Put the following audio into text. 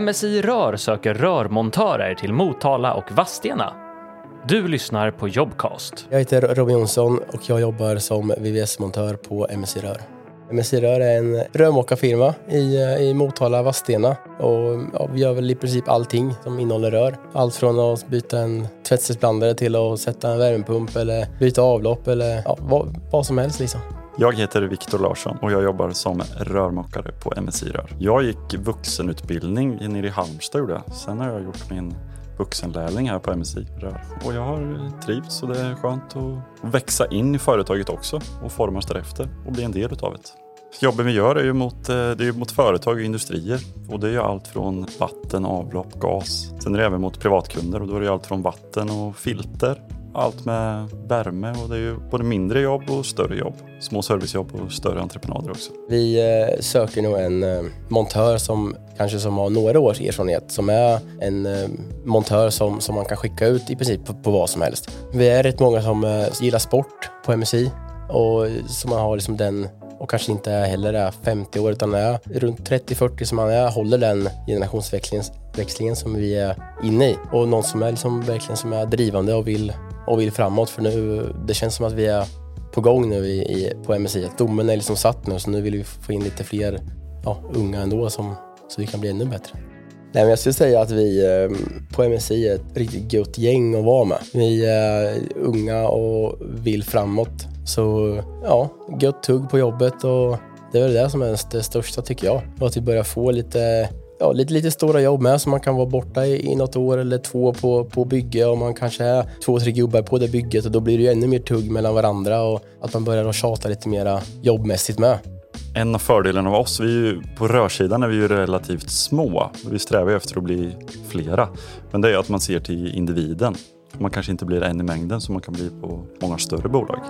MSI Rör söker rörmontörer till Motala och Vadstena. Du lyssnar på Jobcast. Jag heter Robin Jonsson och jag jobbar som VVS-montör på MSI Rör. MSI Rör är en rörmokarfirma i, eh, i Motala, Vadstena och ja, vi gör väl i princip allting som innehåller rör. Allt från att byta en tvättstudsblandare till att sätta en värmepump eller byta avlopp eller ja, vad, vad som helst liksom. Jag heter Viktor Larsson och jag jobbar som rörmokare på MSI Rör. Jag gick vuxenutbildning nere i Halmstad. Sen har jag gjort min vuxenlärling här på MSI Rör. Och jag har eh, trivts och det är skönt att växa in i företaget också och formas därefter och bli en del utav det. Jobben vi gör är ju mot, eh, det är mot företag och industrier och det är ju allt från vatten, avlopp, gas. Sen är det även mot privatkunder och då är det allt från vatten och filter allt med värme och det är ju både mindre jobb och större jobb. Små servicejobb och större entreprenader också. Vi eh, söker nog en eh, montör som kanske som har några års erfarenhet som är en eh, montör som, som man kan skicka ut i princip på, på vad som helst. Vi är rätt många som gillar sport på MSI och som man har liksom den och kanske inte heller är 50 år utan är runt 30-40 som man är, håller den generationsväxlingen som vi är inne i. Och någon som är liksom verkligen som är drivande och vill och vill framåt för nu, det känns som att vi är på gång nu i, i, på MSI. Att domen är liksom satt nu så nu vill vi få in lite fler ja, unga ändå som, så vi kan bli ännu bättre. Nej, men jag skulle säga att vi ehm, på MSI är ett riktigt gött gäng att vara med. Vi är unga och vill framåt. Så ja, gött tugg på jobbet och det är väl det som är det största tycker jag. Och att vi börjar få lite ja, lite, lite stora jobb med så man kan vara borta i, i något år eller två på, på bygge och man kanske är två, tre gubbar på det bygget och då blir det ju ännu mer tugg mellan varandra och att man börjar att tjata lite mera jobbmässigt med. En av fördelarna med oss, vi är ju, på rörsidan är vi ju relativt små. Vi strävar ju efter att bli flera. Men det är att man ser till individen. Man kanske inte blir en i mängden som man kan bli på många större bolag.